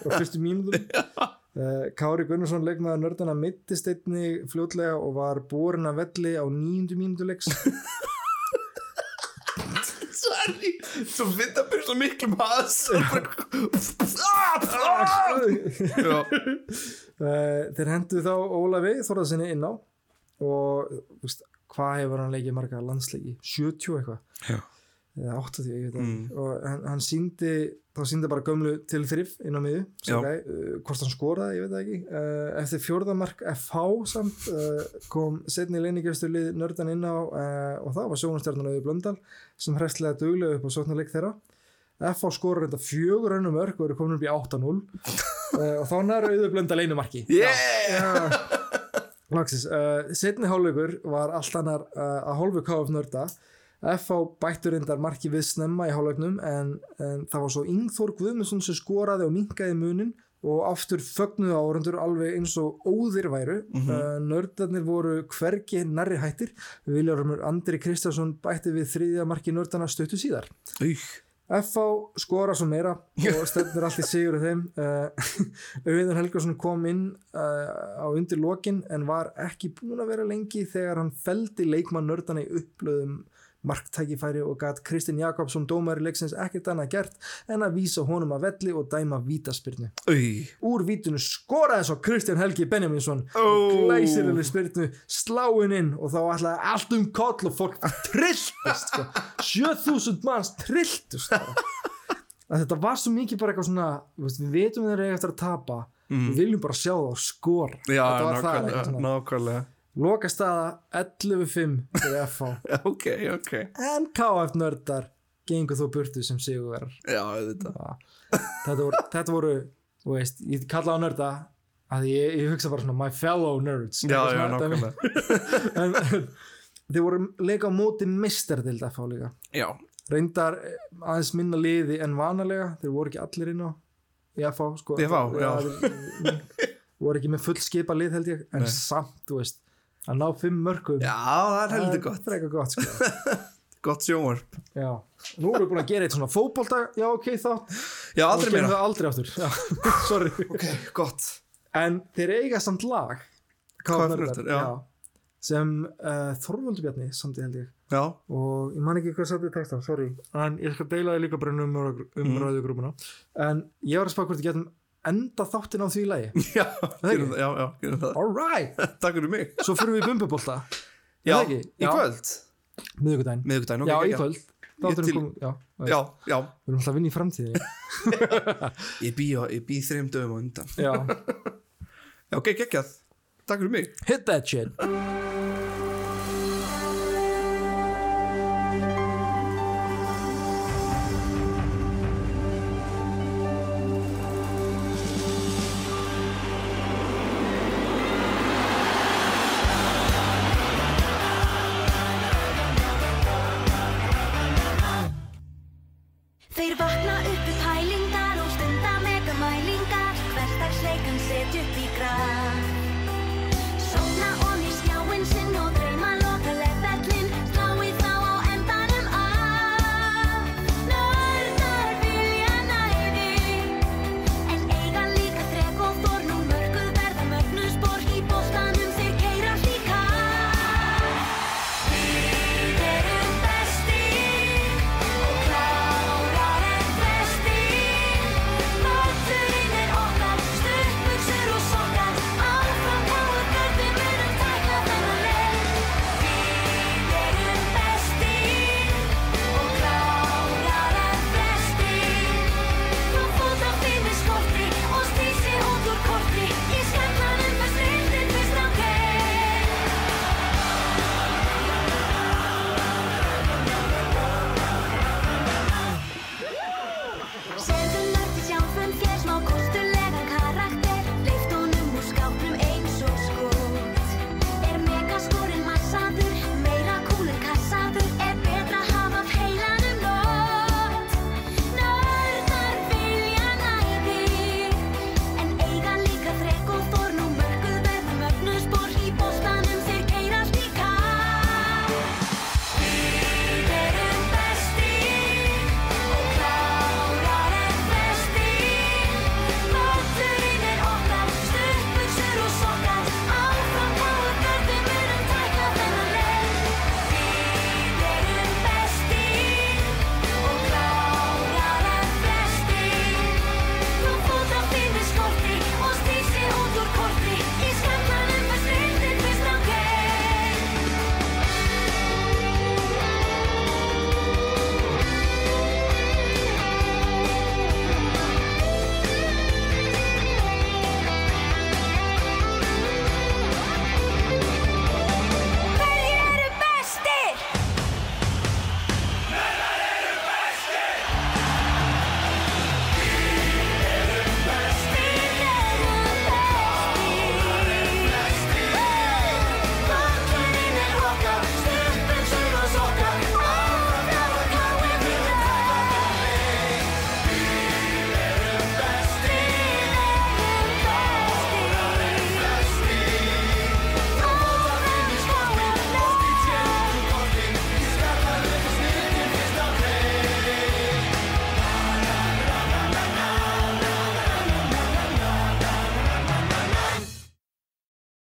á fyrstu mínútum uh, *laughs* Kári Gunnarsson leikmaður nördana mittist einni fljótlega og var borin að velli á nýjundu mínútu leiks *laughs* Sorry Svo finn það byrja svo miklu Uh, þeir hendu þá Ólafi Þorðarsinni inn á og veist, hvað hefur hann leikið marga landsleiki? 70 eitthvað. Eða 80 ég veit Mm. ekki. og hann, hann síndi þá síndi bara gömlu til þrif inn á miðu Já. uh, hvort hann skoraði, ég veit ekki. Uh, eftir fjórðamark FH samt uh, kom setni leiningjöfstulið nördan inn á uh, og það var sjónastjarnan auði Blöndal sem hrestlega duglega upp á sóknarleik þeirra. FH skorur þetta fjögur önnum örk og eru komin upp í 8-0 uh, *laughs* og þá nær auður blönda leinumarki Yeah! Loksins, uh, setni hálfleikur var allt annar að hálfu KF nörda FH bættur reyndar marki við snemma í hálfleiknum en, en það var svo Ingþór Guðmundsson sem skoraði og minkaði munin og aftur fögnuðu áhundur alveg eins og óðir væru. Mhm. uh, nördarnir voru hvergi nærri hættir. Viljarumur Andri Kristjánsson bætti við þriðja marki nördana stöttu síðar. Új FH skora svo meira og stefnir allt í sigur af þeim. *laughs* Uh, Auðun Helgason kom inn uh, á undir lokin en var ekki búin að vera lengi þegar hann feldi leikmann nördana í upplöðum marktækifæri og gat Kristinn Jakobsson dómari leiksins ekkert annað gert en að vísa honum að velli og dæma vítaspyrnu Új úr vítunu skoraði svo Kristján Helgi Benjaminsson Ó. glæsilegri spyrnu sláin inn og þá ætlaði allt um koll og fólk trilltist sko. 7000 manns trilltust sko. þetta var svo mikið bara eitthvað svona við veitum þeir eiga eftir að tapa við viljum bara sjá það skora Mm. Já, nákvæmlega loka staða 11-5 fyrir FH *laughs* Ok, ok. En KF nördar gengur þó burtu sem sigurverðar Já, þetta *laughs* þetta voru, veist, ég kalla á nörda að ég, ég hugsa bara svona my fellow nerds. Já, já, *laughs* en, þeir voru leika á móti mistardild FH líka. Já, reyndar eh, aðeins minna liði en vanalega þeir voru ekki allir inn á FH sko, voru ekki með full skipa lið held ég en Nei. samt, þú veist að ná fimm mörgum já það er heldur gott. frekar gott sko. *laughs* Gott sjónvarp. Já. nú erum við búin að gera eitt svona fótbolta já ok þátt. Já, aldrei við aldrei áttur já, *laughs* sorry. Ok, gott. En þeir eiga samt lag? Já. sem uh, Þorvaldur Bjarni samti held ég. Já, og ég man ekki hvað satt í texta, sorry. En ég skal deila þið líka bara um umræðugrúpuna en ég var að spá hvort ég getum enda þáttin á því lagi. *laughs* Já, gerum það, já, já, gerum það. Alright, *laughs* Takk fyrir mig. Svo fyrir við í bumbubólta. *laughs* Já, í kvöld. Miðvikudaginn, Miðvikudaginn, ok, já í kvöld. Ég til- kom, já, Já, já, við erum alltaf að vinna í framtíðinni. Ég bý, bý þreim dögum á undan. Já, Já, ok, geggjað. Takk fyrir mig. Hit that shit